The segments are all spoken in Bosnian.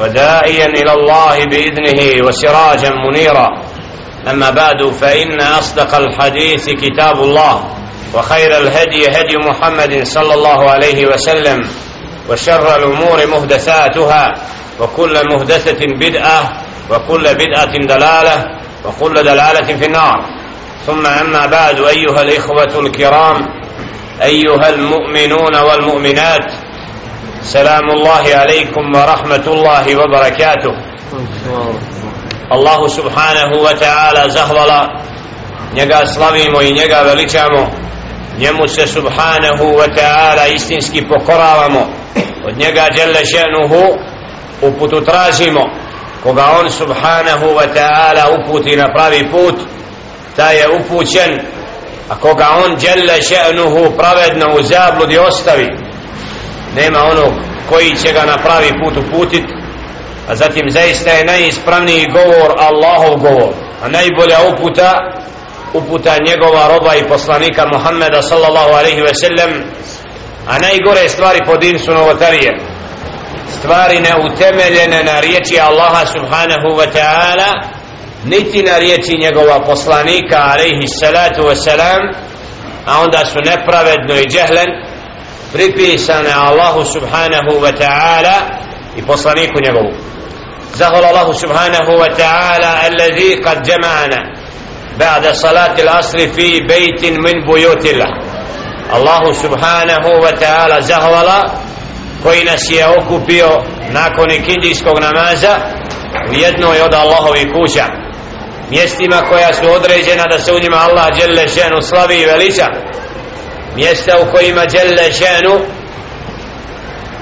وداعيا إلى الله بإذنه وسراجا منيرا. أما بعد فإن أصدق الحديث كتاب الله وخير الهدي هدي محمد صلى الله عليه وسلم وشر الأمور محدثاتها وكل محدثه بدعة وكل بدعة دلالة وكل دلالة في النار. ثم أما بعد أيها الإخوة الكرام أيها المؤمنون والمؤمنات سلام الله عليكم ورحمة الله وبركاته الله سبحانه وتعالى زهولا njega slavimo i njega veličamo njemu se subhanahu wa ta'ala istinski pokoravamo od njega djelle ženuhu uputu tražimo koga on subhanahu wa ta'ala uputi na pravi put ta je upućen a koga on djelle ženuhu pravedno u zabludi ostavi nema onog koji će ga na pravi put uputit a zatim zaista je najispravniji govor Allahov govor a najbolja uputa uputa njegova roba i poslanika Muhammeda sallallahu alaihi ve sellem a najgore stvari po din su novotarije. Stvari neutemeljene na riječi Allaha subhanahu wa ta'ala niti na riječi njegova poslanika alaihi salatu wa salam a onda su nepravedno i džehlen pripisane Allahu subhanahu wa ta'ala i poslaniku njegovu zahval Allahu subhanahu wa ta'ala alladhi qad jama'ana بعد صلاة العصر في بيت من بيوت الله الله سبحانه وتعالى زهولا koji nas je okupio nakon ikindijskog namaza u jednoj od Allahovi kuća mjestima koja su određena da se u njima Allah djelle ženu slavi i veliča mjesta u kojima Đelle ženu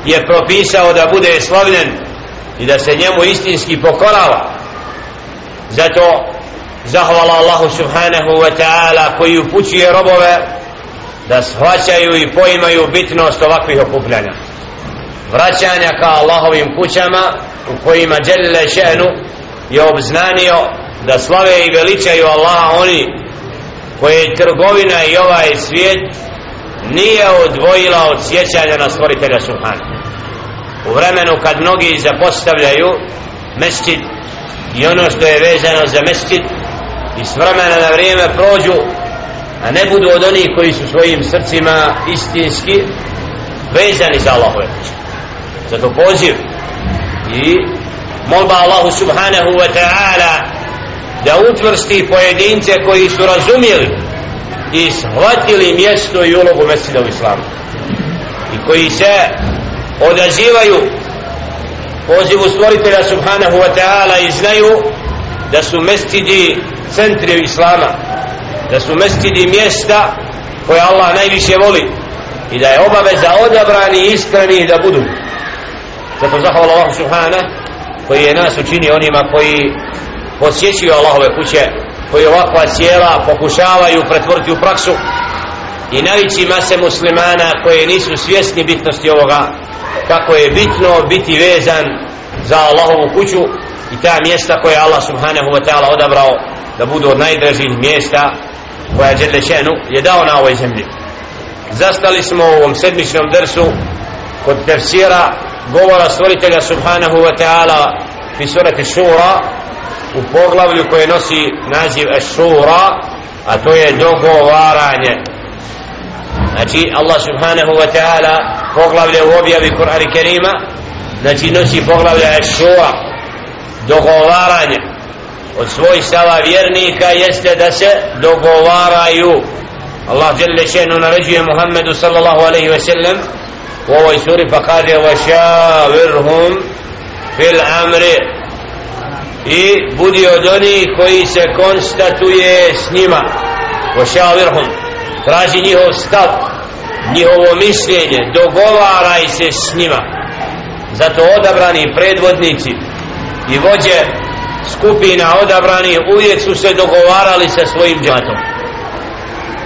je propisao da bude slavljen i da se njemu istinski pokorava. Zato zahvala Allahu subhanahu wa ta'ala koji upućuje robove da shvaćaju i poimaju bitnost ovakvih okupljanja. Vraćanja ka Allahovim kućama u kojima Đelle še'nu je obznanio da slave i veličaju Allaha oni koje trgovina i ovaj svijet nije odvojila od sjećanja na stvoritelja Subhana. U vremenu kad mnogi zapostavljaju mesčid i ono što je vezano za mesčid i s vremena na vrijeme prođu a ne budu od onih koji su svojim srcima istinski vezani za Allahove zato poziv i molba Allahu subhanahu wa ta'ala da utvrsti pojedince koji su razumijeli i shvatili mjesto i ulogu mesida u islamu. I koji se odazivaju pozivu stvoritelja subhanahu wa ta'ala i znaju da su mestidi centri islama da su mestidi mjesta koje Allah najviše voli i da je obaveza odabrani i iskreni da budu. Zato zahvala Allah subhana koji je nas učini onima koji posjećuju Allahove kuće koji ovakva cijela pokušavaju pretvoriti u praksu i navići mase muslimana koje nisu svjesni bitnosti ovoga kako je bitno biti vezan za Allahovu kuću i ta mjesta koje Allah subhanahu wa ta'ala odabrao da budu od najdražih mjesta koja je Đelešenu je dao na ovoj zemlji. Zastali smo u ovom sedmičnom drsu kod tefsira govora stvoritelja subhanahu wa ta'ala fi surati šura u poglavlju koje nosi naziv šura a to je dogovaranje. Znači Allah subhanahu wa ta'ala poglavlje u objavi Kur'ani Kerima znači nosi poglavlje šura dogovaranje. Od svoj stava vjernika jeste da se dogovaraju. Allah jelle šenu naređuje Muhammedu sallallahu alaihi ve sellem u ovoj suri pa kaže wa fil amri i budi od onih koji se konstatuje s njima. Vošavirhum traži njihov stav njihovo mišljenje. Dogovaraj se s njima. Zato odabrani predvodnici i vođe skupina odabrani uvijek su se dogovarali sa svojim džatom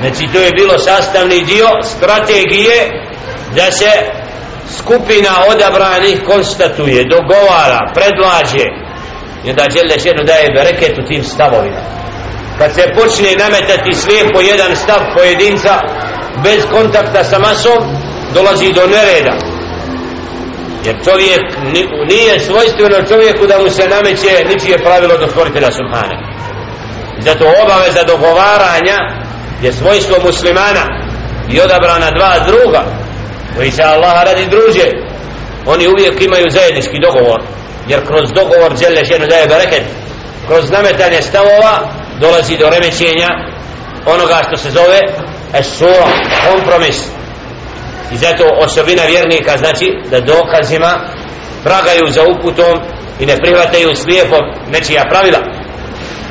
znači to je bilo sastavni dio strategije da se skupina odabranih konstatuje, dogovara, predlaže i onda žele ženu daje bereket u tim stavovima. Kad se počne nametati slijepo jedan stav pojedinca bez kontakta sa masom dolazi do nereda. Jer čovjek nije svojstveno čovjeku da mu se nameće ničije pravilo do stvoritelja Subhane zato obaveza dogovaranja je svojstvo muslimana i odabrana dva druga koji se Allah radi druže. Oni uvijek imaju zajednički dogovor jer kroz dogovor žele ženu daje bereket. Kroz nametanje stavova dolazi do remećenja onoga što se zove esura, kompromis. I zato osobina vjernika znači da dokazima tragaju za uputom i ne prihvataju slijepo nečija pravila.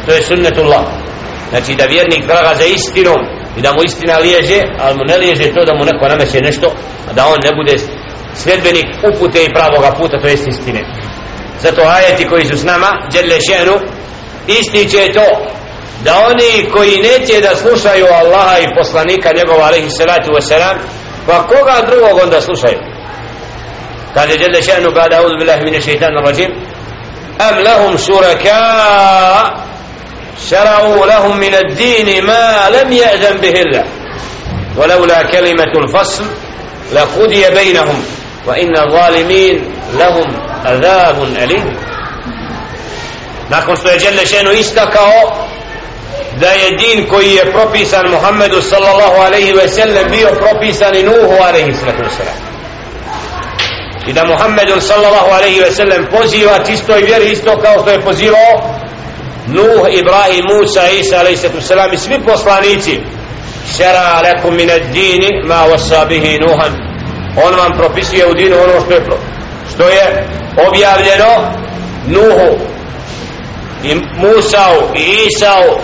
To je sunnetullah. Znači da vjernik traga za istinom i da mu istina liježe ali mu ne liježe to da mu neko nameće nešto a da on ne bude sljedbenik upute i pravoga puta to jest istine zato ajeti koji su s nama djelje šenu ističe to da oni koji neće da slušaju Allaha i poslanika njegova alaihi salatu wasalam pa koga drugog onda slušaju kaže djelje šenu kada uzu billahi mine šeitanu rajim am lahum šuraka شرعوا لهم من الدين ما لم يأذن به الله ولولا كلمة الفصل لقضي بينهم وإن الظالمين لهم azabun elim nakon što je Đelle Šenu istakao da je din koji je propisan Muhammedu sallallahu alaihi ve sellem bio propisan i Nuhu alaihi sallatu sallam i da Muhammedu sallallahu alaihi ve sellem poziva čistoj vjeri isto kao što je pozivao Nuh, Ibrahim, Musa, Isa alaihi sallatu sallam i svi poslanici. Šera alaikum min ad dini ma wasabihi Nuhan. On vam propisuje u dinu ono što je propisio što je objavljeno Nuhu i Musau i Isau.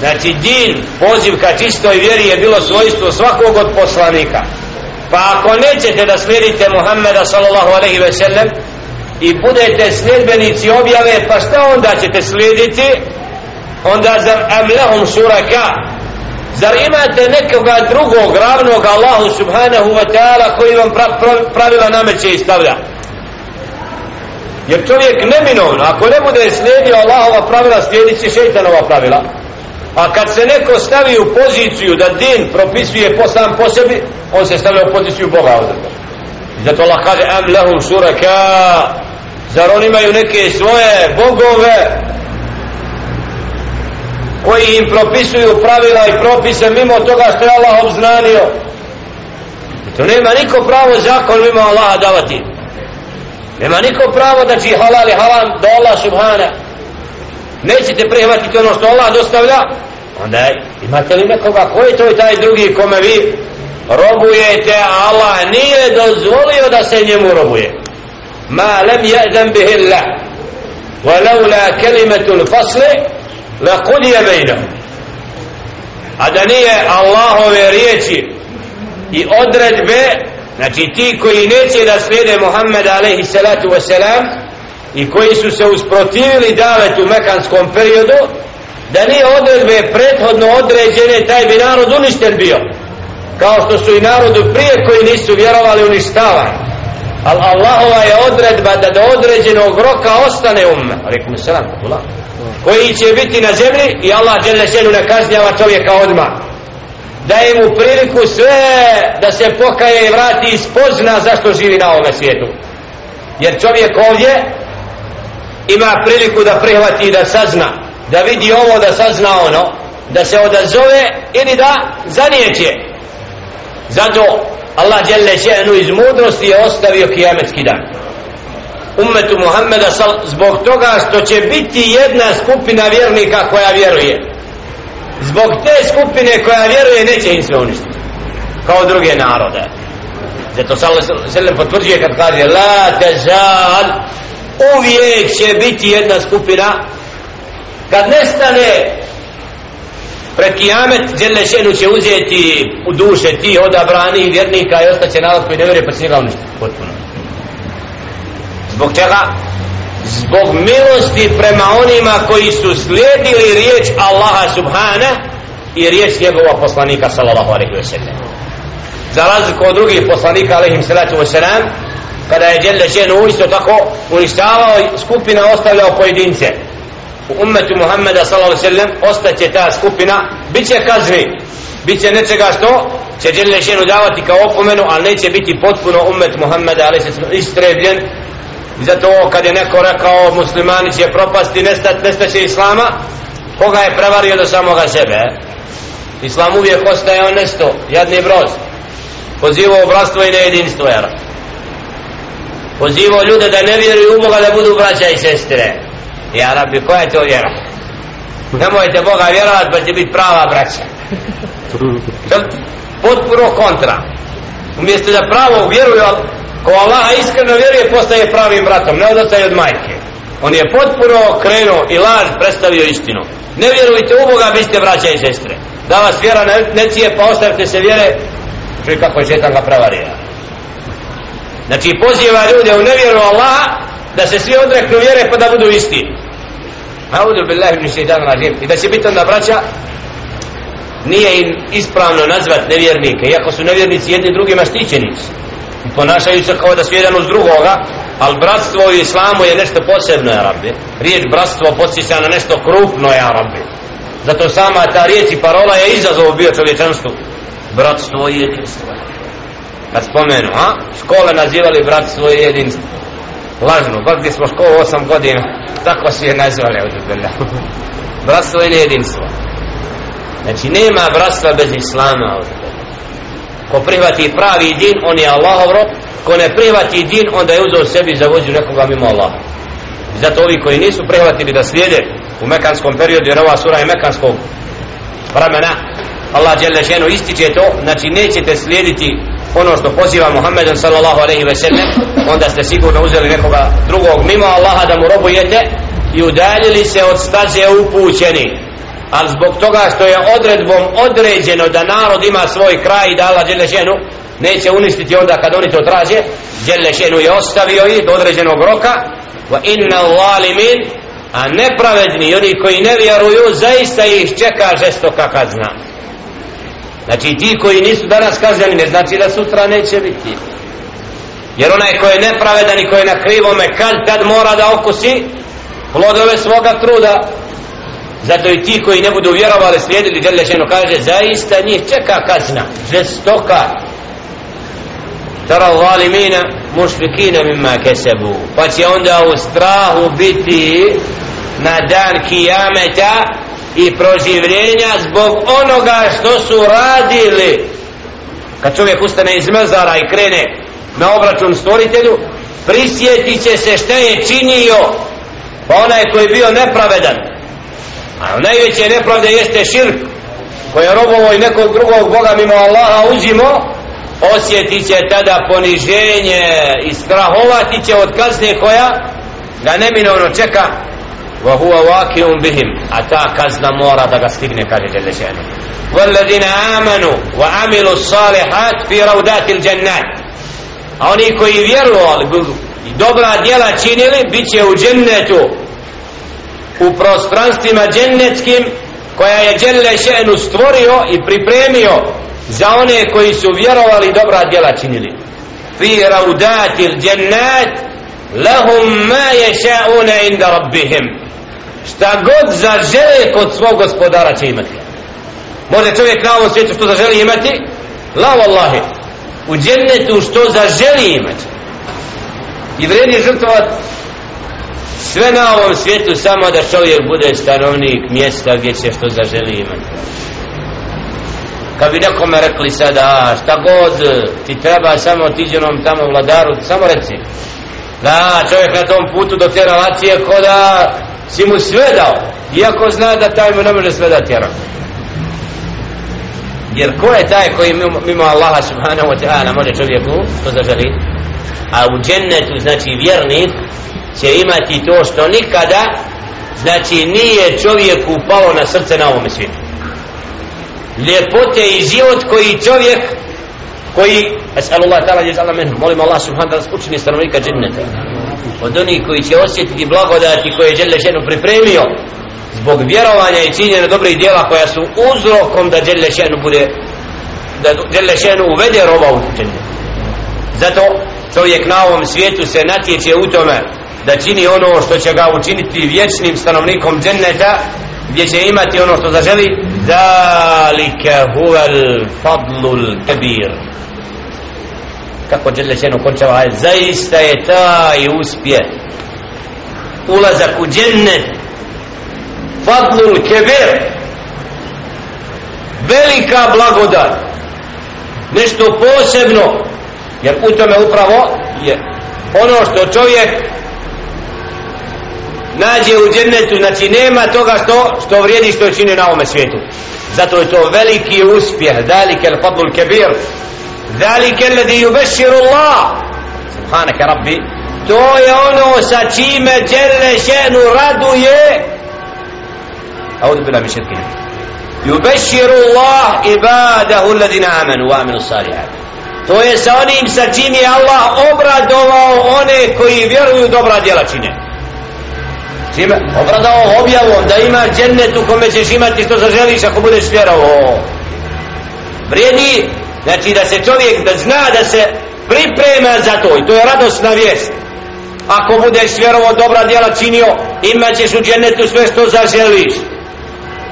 Znači din poziv ka čistoj vjeri je bilo svojstvo svakog od poslanika. Pa ako nećete da slijedite Muhammeda sallallahu alaihi ve sellem i budete sljedbenici objave pa šta onda ćete slijediti? Onda zar amlahum suraka? Zar imate nekoga drugog ravnog Allahu subhanahu wa ta'ala koji vam pra, pra, pravila nameće i stavlja? Jer čovjek neminovno ako ne bude slijedio Allahova pravila slijedit će šeitanova pravila. A kad se neko stavi u poziciju da din propisuje po sam po sebi on se stavlja u poziciju Boga odreda zato Allah kaže am lahum suraka zar oni imaju neke svoje bogove? koji im propisuju pravila i propise mimo toga što je Allah obznanio I to nema niko pravo zakon mimo Allaha davati nema niko pravo da će halal i halam do Allah subhana nećete prihvatiti ono što Allah dostavlja onda imate li nekoga koji to je taj drugi kome vi robujete a Allah nije dozvolio da se njemu robuje ma lem je'zem bihi Allah ولولا كلمة الفصل la kod je bejna a da nije Allahove riječi i odredbe znači ti koji neće da slijede Muhammed alaihi salatu wasalam i koji su se usprotivili davet u mekanskom periodu da nije odredbe prethodno određene taj bi narod uništen bio. Kao što su i narodu prije koji nisu vjerovali uništavan ali Allahova je odredba da do određenog roka ostane umme alaikum salam alaikum salam koji će biti na zemlji i Allah žele ženu ne kažnjava čovjeka odmah. Daje mu priliku sve da se pokaje i vrati i spozna zašto živi na ovome svijetu. Jer čovjek ovdje ima priliku da prihvati da sazna da vidi ovo da sazna ono da se odazove ili da zanijeće. Zato Allah djelle iz mudrosti je ostavio kijametski dan umetu Muhammeda zbog toga što će biti jedna skupina vjernika koja vjeruje. Zbog te skupine koja vjeruje neće im sve uništiti. Kao druge narode. Zato sallam potvrđuje kad kaže la tezal uvijek će biti jedna skupina. Kad nestane pred kijamet djelne šenu će uzeti u duše ti odabrani vjernika i ostaće narod koji ne vjeruje pa će njega uništiti potpuno zbog čega? Zbog milosti prema onima koji su slijedili riječ Allaha subhana i riječ njegova poslanika sallallahu alaihi wa sallam. Za razliku od drugih poslanika alaihim salatu wa sallam kada je Đelle ženu isto tako uništavao skupina ostavljao pojedince. U ummetu Muhammeda sallallahu alaihi wa sallam ostaće ta skupina bit će kazni bit će nečega što će Đelle ženu davati kao opomenu ali neće biti potpuno ummet Muhammeda alaihi wa sallam istrebljen I zato kad je neko rekao muslimani će propasti, nestat, nestaće islama, koga je prevario do samoga sebe? Islam uvijek ostaje on nesto, jadni broz. Pozivao obratstvo i nejedinstvo, jer. Pozivao ljude da ne vjeruju u Boga da budu braća i sestre. Ja rabbi, koja je to vjera? Nemojte Boga vjerovat pa će biti prava braća. Potpuno kontra. Umjesto da pravo vjeruju, ko Allaha iskreno vjeruje postaje pravim bratom ne odastaje od majke. On je potpuno krenuo i laž predstavio istinu. Ne vjerujte u Boga biste braća i sestre. Da vas vjera ne, ne cije pa ostavite se vjere. Čuj kako je šetan ga prevarija znači poziva ljude u nevjeru Allaha da se svi odreknu vjere pa da budu isti. Audu billahi ibn šeitan rađim i da će biti onda braća nije im ispravno nazvat nevjernike iako su nevjernici jedni drugima štićenici ponašaju se kao da su jedan uz drugoga ali bratstvo u islamu je nešto posebno ja rabbi. Riječ bratstvo podsjeća na nešto krupno ja rabbi. Zato sama ta riječ i parola je izazov bio čovječanstvu. Bratstvo i jedinstvo. Kad spomenu a? škole nazivali bratstvo i jedinstvo. Lažno, bar gdje smo školu 8 godina tako su je nazvali bratstvo i jedinstvo. Znači nema bratstva bez islama ovdje ko prihvati pravi din on je Allahov rob. Ko ne prihvati din onda je uzeo sebi za vođu nekoga mimo Allaha. Zato ovi koji nisu prihvatili da slijede u mekanskom periodu jer ova sura je mekanskog vremena Allah je ženu ističe to znači nećete slijediti ono što poziva Muhammed sallallahu alaihi ve sellem onda ste sigurno uzeli nekoga drugog mimo Allaha da mu robujete i udaljili se od staze upućeni ali zbog toga što je odredbom određeno da narod ima svoj kraj i da Allah Đelešenu neće uništiti onda kad oni to traže. Đelešenu je ostavio ih do određenog roka. Wa inna zalimin a nepravedni oni koji ne vjeruju zaista ih čeka žestoka kazna. Znači ti koji nisu danas kazneni ne znači da sutra neće biti. Jer onaj koji je nepravedan i koji je na krivome kad tad mora da okusi plodove svoga truda zato i ti koji ne budu vjerovali slijedili Đelešenu kaže zaista njih čeka kazna žestoka. Tara zalimina mušfikina mimma kesebu. Pa će onda u strahu biti na dan kijameta i proživljenja zbog onoga što su radili. Kad čovjek ustane iz mezara i krene na obračun stvoritelju prisjetit će se šta je činio. Pa onaj koji je bio nepravedan A najveće nepravde jeste širk koje robovo i nekog drugog Boga mimo Allaha uzimo osjetit će tada poniženje i strahovati će od kazne koja ga neminovno čeka wa huwa waqi'un bihim a ta kazna mora da ga stigne kaže Đelešenu والذين آمنوا وعملوا الصالحات في روضات الجنات a oni koji vjerovali i dobra djela činili bit će u džennetu u prostranstvima džennetskim koja je Đelle še'nu stvorio i pripremio za one koji su vjerovali dobra djela činili. Fi raudatil džennat lahum ma ješa'una inda rabbihim. Šta god zažele kod svog gospodara će imati. Može čovjek na ovom svijetu što zaželi imati? La wallahi. U džennetu što zaželi imati. I vredi žrtvovat sve na ovom svijetu samo da čovjek bude stanovnik mjesta gdje će što zaželi imati. Kad bi nekome rekli sada šta god ti treba samo tiđenom tamo vladaru samo reci. Da čovjek na tom putu do te relacije ko da si mu sve dao iako zna da taj mu ne može sve dati jer. Ko je taj koji mimo, mimo Allaha subhanahu wa ta'ala može čovjeku to zaželi a u džennetu znači vjernik će imati to što nikada znači nije čovjek upao na srce na ovom svijetu. Ljepote i život koji čovjek koji asalullah ta'ala je zala men molim Allah subhanahu da nas učini stanovnika dženneta. Od onih koji će osjetiti blagodati koje je Đelešenu pripremio zbog vjerovanja i činjenja dobrih djela koja su uzrokom da Đelešenu bude da Đelešenu uvede roba u džennet. Zato čovjek na ovom svijetu se natječe u tome da čini ono što će ga učiniti vječnim stanovnikom dženneta gdje će imati ono što zaželi zalike huvel fadlul kebir. Kako Đelešenu končava zaista je taj uspje ulazak u džennet fadlul kebir. Velika blagodat nešto posebno jer u tome upravo je ono što čovjek nađe u džennetu znači nema toga što, što vrijedi što čini na ovome svijetu zato je to veliki uspjeh dalike al fadlul kebir dalike alladhi yubashshiru Allah subhanaka rabbi to je ono sa čime dželle šenu raduje أعوذ بالله من الشرك يبشر الله عباده الذين آمنوا وعملوا الصالحات to je sa onim sa čim je Allah obradovao one koji vjeruju dobra djela čine čime? Obradao objavom da ima džennet u kome ćeš imati što zaželiš ako budeš vjerovao. Vrijedi znači da se čovjek da zna da se priprema za to i to je radosna vijest. Ako budeš vjerovao dobra djela činio imat ćeš u džennetu sve što zaželiš.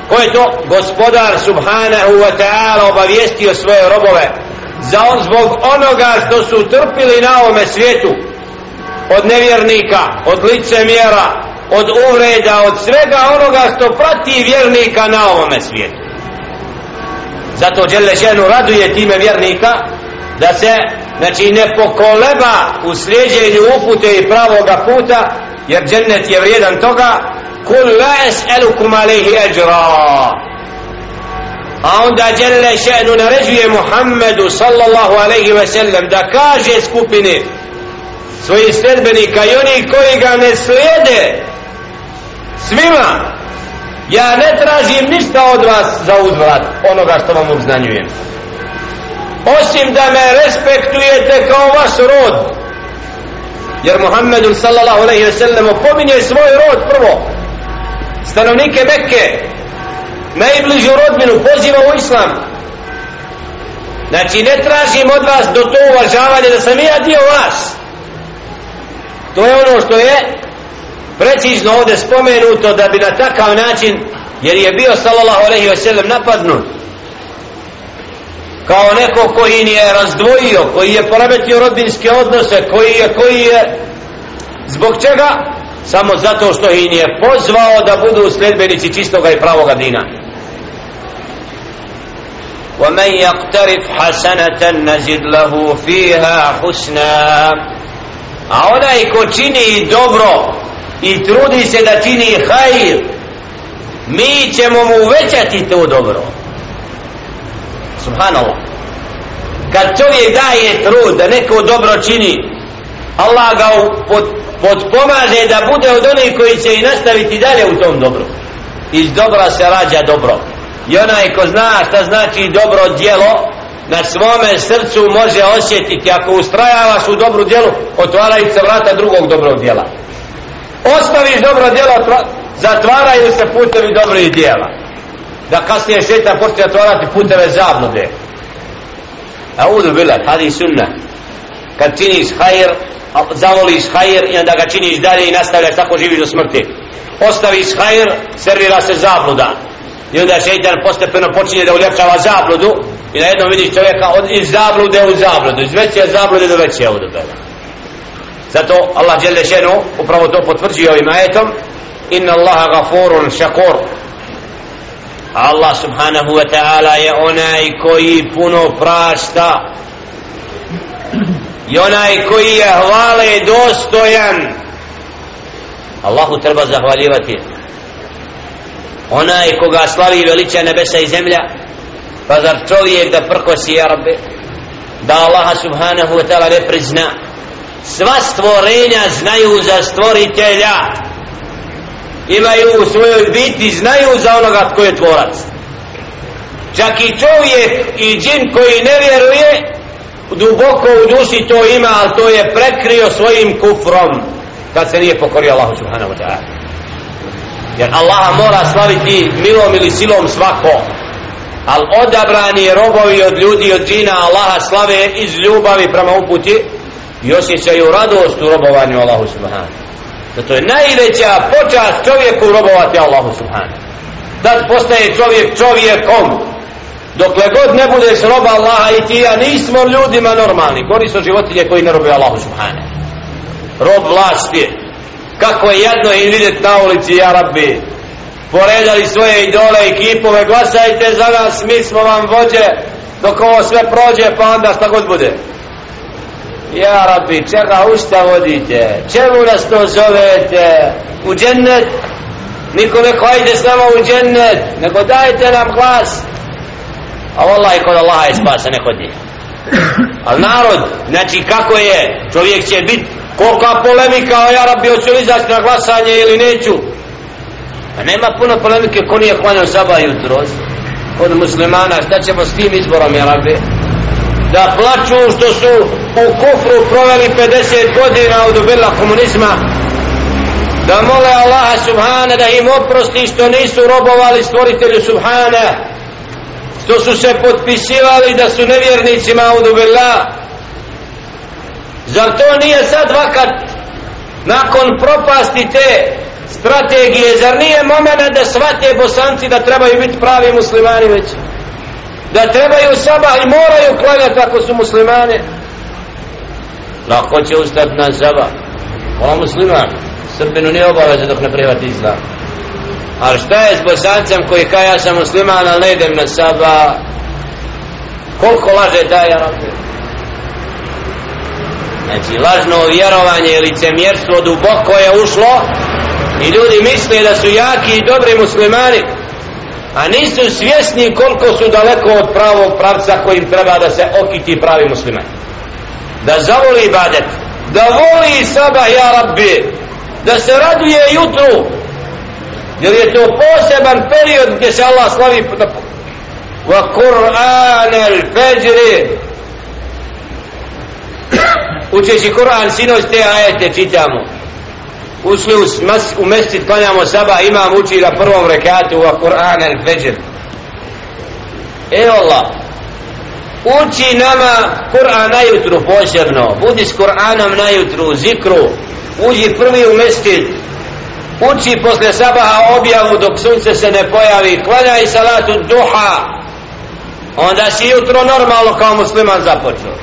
Ko je to? Gospodar subhanahu wa ta'ala obavijestio svoje robove za on zbog onoga što su trpili na ovome svijetu. Od nevjernika od lice mjera od uvreda od svega onoga što prati vjernika na ovome svijetu. Zato Đele ženu raduje time vjernika da se znači ne pokoleba u slijedjenju upute i pravoga puta jer džennet je vrijedan toga kul la es'elukum alaihi ajra a onda Jelle še'nu naređuje Muhammedu sallallahu alaihi ve sellem da kaže skupini svojih sledbenika i oni koji ga ne slijede svima! Ja ne tražim ništa od vas za uzvrat onoga što vam obznanjujem. Osim da me respektujete kao vaš rod. Jer Muhammedu sallallahu alaihi ve sellem opominje svoj rod prvo. Stanovnike Mekke najbližu rodbinu poziva u islam. Znači ne tražim od vas do to uvažavanje da sam ja dio vas. To je ono što je precizno ovdje spomenuto da bi na takav način jer je bio sallallahu alaihi wa sallam napadnut kao neko koji nije razdvojio koji je poremetio rodbinske odnose koji je, koji je zbog čega samo zato što ih je pozvao da budu sledbenici čistoga i pravoga dina ومن يقترف حسنة نزد له فيها حسنا a onaj ko čini dobro i trudi se da čini hajr mi ćemo mu uvećati to dobro. Subhanallah. Kad čovjek daje trud da neko dobro čini Allah ga pod, podpomaže da bude od onih koji će i nastaviti dalje u tom dobru. Iz dobra se rađa dobro. I onaj ko zna šta znači dobro djelo na svome srcu može osjetiti ako ustrajavaš u dobru djelu otvaraju se vrata drugog dobrog djela ostaviš dobro djelo zatvaraju se putevi dobrih djela. Da kasnije šetan počne otvarati puteve zablude. A udu bila hadi sunna. Kad činiš hajr zavoliš hajr i onda ga činiš dalje i nastavljaš tako živiš do smrti. Ostaviš hajr servira se zabluda. I onda šeitan postepeno počinje da uljepšava zabludu i na jednom vidiš čovjeka od, iz zablude u zabludu iz veće zablude do veće udobela zato Allah dželle šenu upravo to potvrđuje ovim ajetom. Inna Allaha gafurun šakur. Allah subhanahu wa ta'ala je onaj koji puno prašta. I onaj koji je hvale dostojan. Allahu treba zahvaljivati. Onaj koga slavi veliča nebesa i zemlja. Pa zar čovjek da prkosi jarbe da Allaha subhanahu wa ta'ala ne prizna sva stvorenja znaju za stvoritelja. Imaju u svojoj biti znaju za onoga tko je tvorac. Čak i čovjek i džin koji ne vjeruje duboko u duši to ima ali to je prekrio svojim kufrom kad se nije pokorio Allahu subhanahu wa ta'ala. Jer Allaha mora slaviti milom ili silom svako. Al odabrani robovi od ljudi od džina Allaha slave iz ljubavi prema uputi i osjećaju radost u robovanju Allahu subhanahu. Zato je najveća počast čovjeku robovati Allahu subhanahu. Da postaje čovjek čovjekom. Dokle god ne budeš roba Allaha i ti ja nismo ljudima normalni. Gori su životinje koji ne robe Allahu subhanahu. Rob vlasti kako je jedno i vidjet na ulici ja rabbi. Poredali svoje idole i kipove glasajte za nas mi smo vam vođe. Dok ovo sve prođe pa onda šta god bude ja rabbi čega usta vodite? Čemu nas to zovete? U džennet? Nikome hajde s nama u džennet nego dajte nam glas. A vallahi kod Allaha je spasa ne kod njih al narod znači kako je? Čovjek će biti kolika polemika o ja rabbi hoću li izaći na glasanje ili neću? A nema puno polemike ko nije hvanio saba jutro kod muslimana šta ćemo s tim izborom ja rabbi? Da plaću što su u kufru proveli 50 godina od ubila komunizma da mole Allaha subhana da im oprosti što nisu robovali stvoritelju subhana što su se potpisivali da su nevjernicima od ubila. Zar to nije sad vakat nakon propasti te strategije? Zar nije momena da svate bosanci da trebaju biti pravi muslimani već? Da trebaju sabah i moraju klanjati ako su muslimane lako će ustati na sabah? Ona musliman Srbinu nije obaveza dok ne prihvati islam. Ali šta je s bosancem koji kaj ja sam musliman, ali ne idem na sabah? Koliko laže taj arabe Znači, lažno vjerovanje i licemjerstvo duboko je ušlo i ljudi misle da su jaki i dobri muslimani, a nisu svjesni koliko su daleko od pravog pravca kojim treba da se okiti pravi musliman. Da zavoli ibadet, da voli sabah, ja rabbi, da se raduje jutru, jer je to poseban period gdje se Allah slavi wa Kur'an el-Fajr učeći Kur'an sinoć te ajete čitamo ušli u, mas, u mesjid klanjamo saba imam uči na prvom rekatu u Kur'an al-Fajr e Allah uči nama Kur'an najutru posebno. Budi s Kur'anom najutru zikru. Uđi prvi u mesjid. Uči posle sabaha objavu dok sunce se ne pojavi. Klanjaj salatu duha. Onda si jutro normalno kao musliman započeo.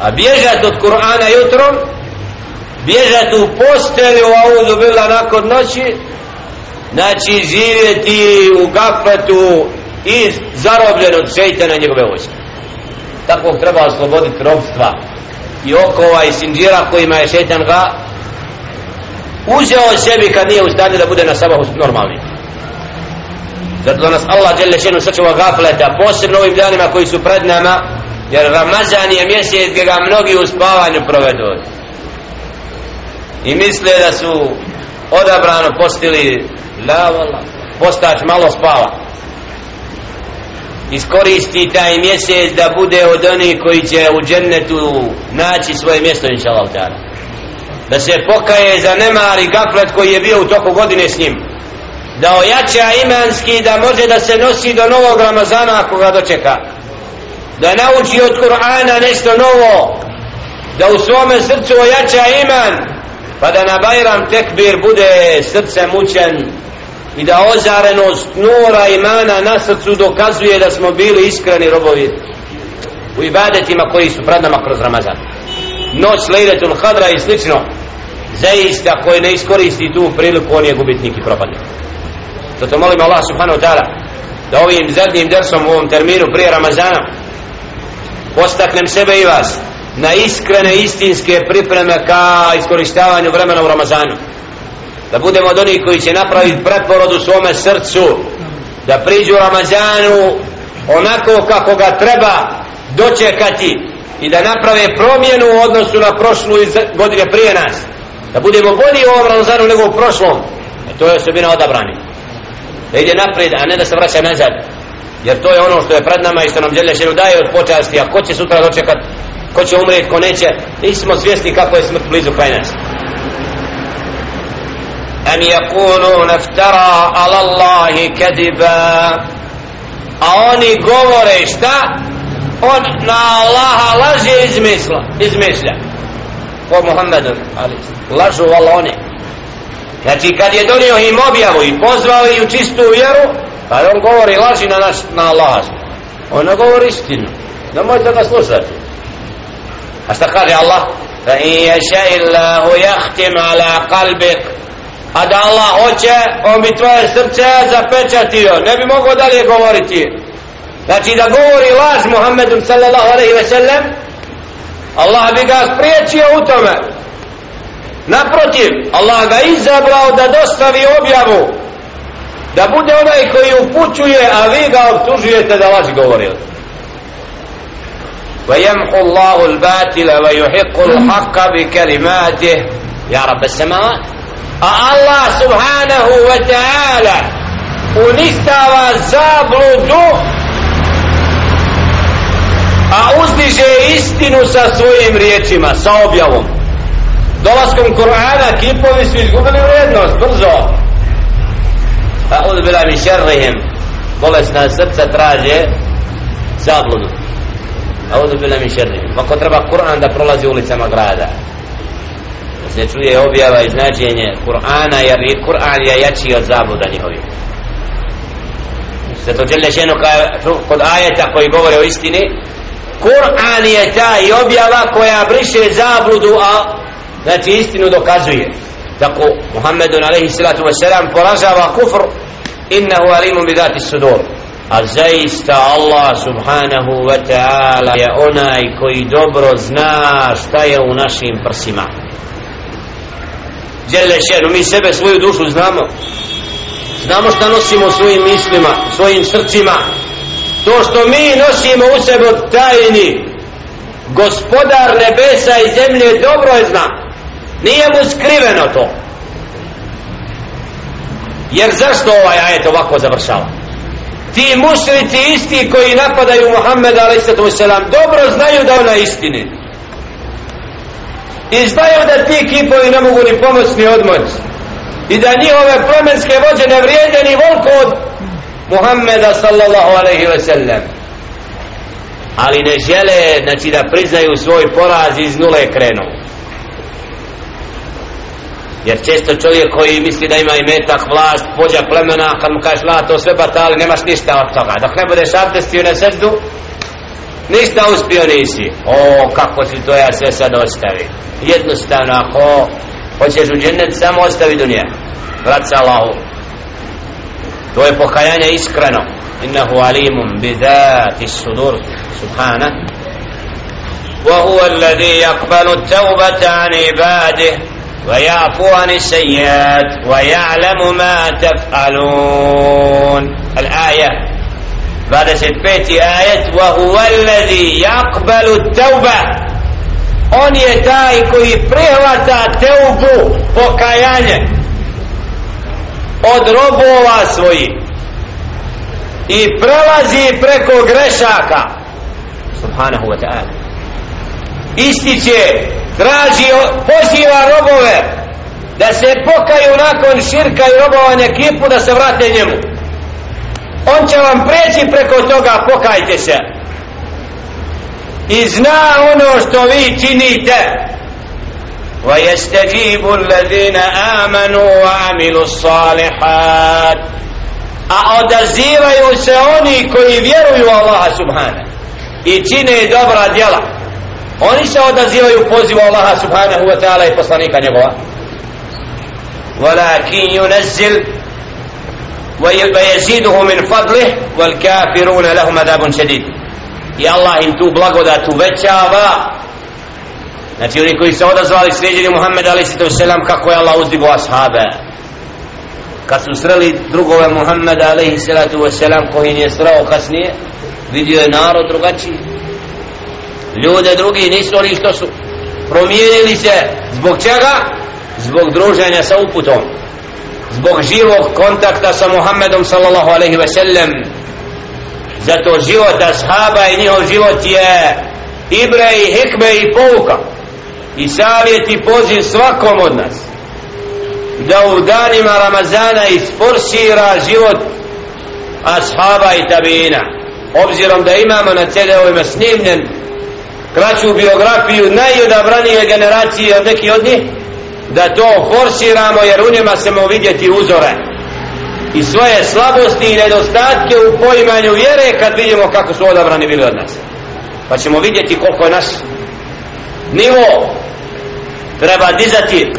A bježat od Kur'ana jutro bježati u postelju a uzu bila nakon noći znači živjeti u gafletu i zarobljen od šeitana njegove vojske. Tako treba osloboditi robstva i okova i sinđira kojima je šeitan ga uzeo sebi kad nije u stanju da bude na sabahu normalni. Zato da nas Allah žele šenu sačuva gafleta posebno ovim danima koji su pred nama jer Ramazan je mjesec gdje ga mnogi u spavanju provedu i misle da su odabrano postili la postač malo spava iskoristi taj mjesec da bude od onih koji će u džennetu naći svoje mjesto inša Allah da se pokaje za nemari gaflet koji je bio u toku godine s njim. Da ojača imanski da može da se nosi do novog Ramazana ako ga dočeka. Da nauči od Kur'ana nešto novo. Da u svome srcu ojača iman pa da na Bajram tekbir bude srce mučen i da ozarenost nura imana na srcu dokazuje da smo bili iskreni robovi u ibadetima koji su pred nama kroz Ramazan. Noć lejletul hadra i slično. Zaista koji ne iskoristi tu priliku on je gubitnik i propadnik zato molim Allah subhanahu wa ta'ala da ovim zadnjim dersom u ovom terminu prije Ramazana postaknem sebe i vas na iskrene istinske pripreme ka iskoristavanju vremena u Ramazanu. Da budemo od onih koji će napraviti preporod u svome srcu da priđu u Ramazanu onako kako ga treba dočekati i da naprave promjenu u odnosu na prošlu godine prije nas. Da budemo bolji u ovom Ramazanu nego u prošlom. E to je osobina odabrani da ide naprijed a ne da se vraća nazad. Jer to je ono što je pred nama i što nam želje daje od počasti a ko će sutra dočekati ko će umrijeti, ko neće nismo svjesni kako je smrt blizu kraj nas أن يقولون افترى على الله كذبا أوني govore šta on na Allaha laže izmisla izmišlja po Muhammedu lažu vala oni znači kad je donio im objavu i pozvao i u čistu vjeru pa on govori laži na, naš, na Allaha on ne govori istinu ne možete ga slušati استقال يا الله فإن ala الله A da Allah hoće, on bi tvoje srce zapečatio. Ne bi mogao dalje govoriti. Znači da govori laž Muhammedu sallallahu alaihi ve sellem Allah bi ga spriječio u tome Naprotiv, Allah ga izabrao da dostavi objavu Da bude onaj koji upućuje, a vi ga obtužujete da laž govorite ويمحو الله الباطل ويحق الحق بكلماته. يا رب السماوات الله سبحانه وتعالى. ونستوى زابلد أوزدجي إستنو سسويم ريتشما صوبيهم دولاسكم قرآن كيبو نسوي قبل ريدنوس برزو أعوذ بالله من شرهم بولسنا سبسة تراجي زابلدو Audu bila mi šerri. Ako treba Kur'an da prolazi ulicama grada. Da se čuje objava i značenje Kur'ana, jer Kur'an je jači od zabuda njihovih. Zato to žele ženo kod ajeta koji govore o istini, Kur'an je ta i objava koja briše zabludu, a znači istinu dokazuje. Tako Muhammedun alaihi salatu wasalam poražava kufr, innahu alimun bidati sudur a zaista Allah subhanahu wa ta'ala je onaj koji dobro zna šta je u našim prsima. Đele šenu, mi sebe svoju dušu znamo. Znamo šta nosimo u svojim mislima svojim srcima. To što mi nosimo u sebe od tajni gospodar nebesa i zemlje dobro je zna. Nije mu skriveno to. Jer zašto ovaj ajet ovako završava? Ti mušrici isti koji napadaju Muhammeda a.s. dobro znaju da ona istini i znaju da ti kipovi ne mogu ni pomoć ni odmoć. I da njihove plemenske vođe ne vrijede ni volko od Muhammeda sallallahu alaihi ve sellem ali ne žele znači da priznaju svoj poraz iz nule krenu jer često čovjek koji misli da ima i metak, vlast, pođa plemena, kad mu kažeš la, to sve batali, nemaš ništa od toga. Dok ne budeš abdestio na srdu, ništa uspio nisi. O, kako si to ja sve sad ostavi. Jednostavno, ako hoćeš u džennet, samo ostavi dunja. Vrat se Allahu. To je pokajanje iskreno. Innahu alimun bidati sudur. Subhana. وهو الذي يقبل التوبة عن عباده ويعفو عن السيئات ويعلم ما تفعلون الآية بعد ست آية وهو الذي يقبل التوبة on je taj koji prihvata teubu pokajanje od robova svojih i prelazi preko grešaka subhanahu wa ta'ala ističe traži, poziva robove da se pokaju nakon širka i robovanja kipu da se vrate njemu on će vam preći preko toga pokajte se i zna ono što vi činite ويستجيب الذين آمنوا وعملوا الصالحات a odazivaju se oni koji vjeruju Allah subhana i čine dobra djela oni se odazivaju pozivu Allaha subhanahu wa ta'ala i poslanika njegova ولكن ينزل ويزيده من فضله والكافرون لهم عذاب شديد i Allah im tu blagodat uvećava znači oni koji se odazvali slijedjeni Muhammed a.s. kako je Allah uzdigo ashabe kad su sreli drugove Muhammeda a.s. koji nije srao kasnije vidio je narod drugačiji ljude drugi nisu oni što su. Promijenili se zbog čega? zbog druženja sa uputom. Zbog živog kontakta sa Muhammedom sallallahu alaihi ve sellem. Zato život ashaba i njihov život je ibre i hikme i pouka. I savjet i poziv svakom od nas. Da u danima Ramazana isforsira život ashaba i tabina obzirom da imamo na CD-ovima snimljen kraću biografiju najodabranije generacije od neki od njih? Da to forsiramo jer u njima ćemo vidjeti uzore. I svoje slabosti i nedostatke u poimanju vjere kad vidimo kako su odabrani bili od nas. Pa ćemo vidjeti koliko je naš nivo treba dizati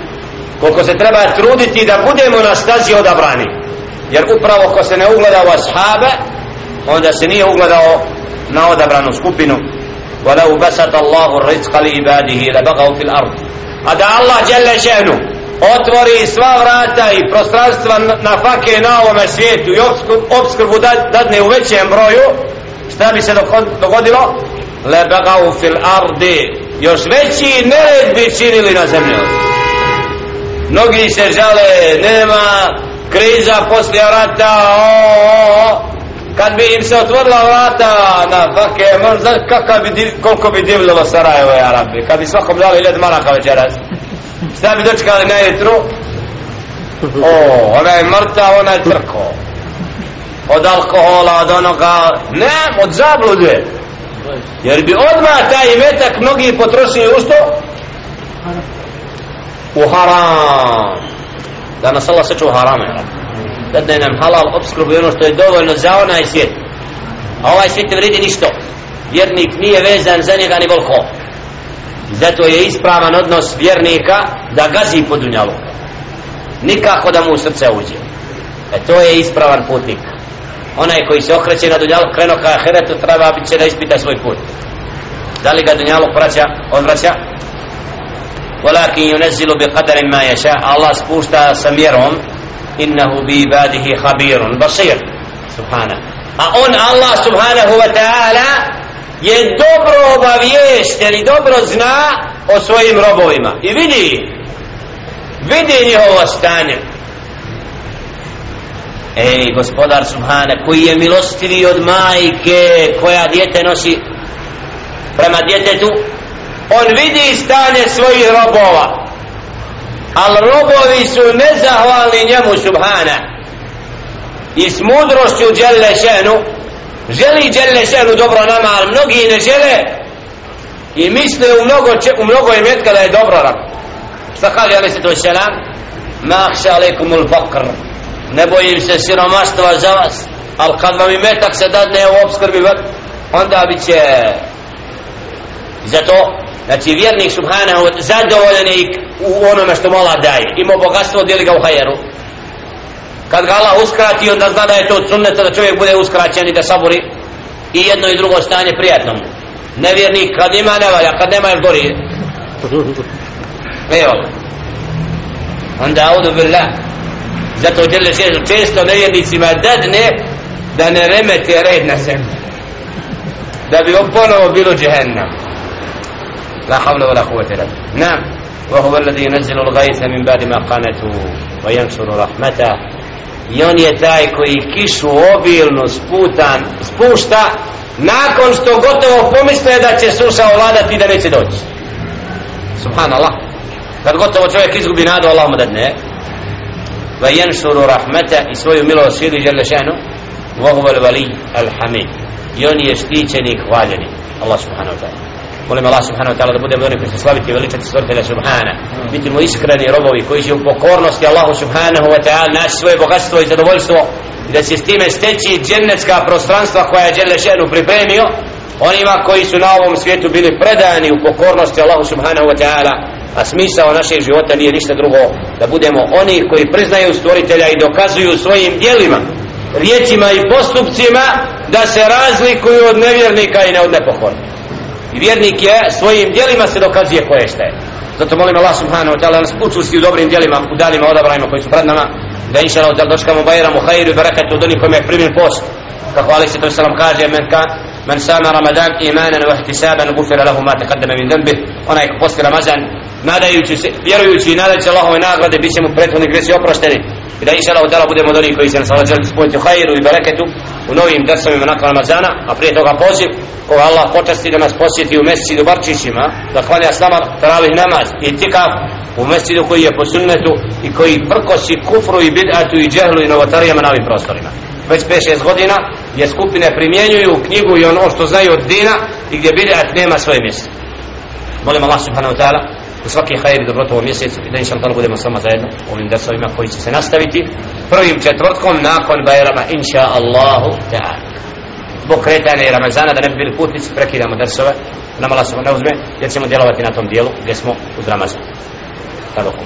koliko se treba truditi da budemo na stazi odabrani. Jer upravo ko se ne ugleda u ashabe onda se nije ugledao na odabranu skupinu. ولو بسط الله الرزق لعباده لبغوا في الارض a da Allah djelle šenu otvori sva vrata i prostranstva na fake na ovome svijetu i obskrbu dadne u većem broju šta bi se dogodilo lebegau fil ardi još veći nered bi činili na zemlji mnogi se žale nema kriza poslije rata o, o, o. kad bi im se otvorila vrata na fake možda kakav bi, koliko bi divljalo Sarajevo i Arabi kad bi svakom dali ljed maraka večeras. Šta bi dočekali na jutru o, ona je mrta, ona je trko. Od alkohola, od onoga ne, od zablude. Jer bi odmah taj imetak mnogi potrošili u što? u haram. Danas Allah seču u haram da nam halal obskrbu ono što je dovoljno za onaj svijet a ovaj svijet ne vredi ništo vjernik nije vezan za njega ni volko zato je ispravan odnos vjernika da gazi po dunjalu nikako da mu u srce uđe e to je ispravan putnik onaj koji se okreće na dunjalu kreno ka ahiretu treba bit će da ispita svoj put da li ga dunjalu vraća odvraća ولكن ينزل بقدر ما يشاء الله سبوشتا سميرهم innahu bi ibadihi khabirun basir. Subhana a on Allah subhanahu wa ta'ala je dobro obavijest ili dobro zna o svojim robovima. I vidi vidi njihovo stanje. Ej gospodar subhana koji je milostivi od majke koja djete nosi prema djetetu on vidi stanje svojih robova ali robovi su nezahvalni njemu subhana. I s mudrošću djelle šenu želi djelle šenu dobro nama ali mnogi ne žele. I misle u mnogo, u mnogo imetka da je dobro nam šta kaže ali se to selam ma ahša alaikum ul fakr ne bojim se siromaštva za vas ali kad vam imetak se dadne u obskrbi onda bit će zato znači vjernik subhanahu zadovoljan je u onome što mola daje. Ima bogatstvo deli ga u hajeru. Kad ga Allah uskrati onda zna da je to sunneta da čovjek bude uskraćen i da saburi. I jedno i drugo stanje prijatno mu. Nevjernik kad ima ne valja kad nema je gori? Evo. Onda audu billah. Zato djele često nevjernicima dadne da ne remete red na zemlji. Da bi ponovo bilo džehennem. la havla wa la kuvvete illa nam وهو الذي ينزل الغيث من بعد ما قنته وينشر رحمته i on je taj koji kišu obilno sputan, spušta nakon što gotovo pomisle da će suša ovladati da neće doći subhanallah kad gotovo čovjek izgubi nadu Allah mu da ne va jenšuru rahmeta i svoju milost širi žele šanu vohuva vali alhamid i on je štićeni i hvaljeni Allah subhanahu wa ta'ala molim Allah subhanahu wa ta'ala da budemo oni koji se slaviti i veličati stvrtelja subhana. Biti mu iskreni robovi koji će u pokornosti Allahu subhanahu wa ta'ala naći svoje bogatstvo i zadovoljstvo i da će s time steći džennetska prostranstva koja je Đele Šenu pripremio onima koji su na ovom svijetu bili predani u pokornosti Allahu subhanahu wa ta'ala a smisao našeg života nije ništa drugo da budemo oni koji priznaju stvoritelja i dokazuju svojim dijelima riječima i postupcima da se razlikuju od nevjernika i ne od nepokornika i vjernik je svojim djelima se dokazuje koje šta je. Zato molim Allah subhanahu wa ta'ala nas učusti u dobrim djelima, u danima odabrajima koji su pred nama da inša Allah dočkamo bajram u hajru i bereketu od onih kojima je primjen post. Kako Ali se salam kaže men, ka, men sama Ramadan imanan wa ihtisaban gufira lahu ma taqaddama min dhanbi. Onaj ko posti Ramazan nadajući se, vjerujući i nadajući Allahove nagrade bit će mu prethodni gresi oprošteni. I da inša Allah budemo od onih koji se nas Allah želi spojiti u hajru i bereketu u novim drsovima nakon Ramazana a prije toga poziv koga Allah počasti da nas posjeti u mjeseci Barčićima da klanja s nama taravih namaz i tikav u mesidu koji je po sunnetu i koji prkosi kufru i bid'atu i džehlu i novotarijama na ovim prostorima. Već 5-6 godina gdje skupine primjenjuju knjigu i ono što znaju od dina i gdje bid'at nema svoje mjesto. Molim Allah subhanahu wa ta'ala u svaki hajr i dobrot ovom mjesecu i da inša Allah budemo sama zajedno ovim desovima koji će se nastaviti. Prvim četvrtkom nakon Bajrama inša Allahu ta'ala. Zbog kretanja i Ramazana da ne bi bili putnici prekidamo desove namala Allah subhanahu ne uzme jer ćemo djelovati na tom dijelu gdje smo uz Ramazan. Tako.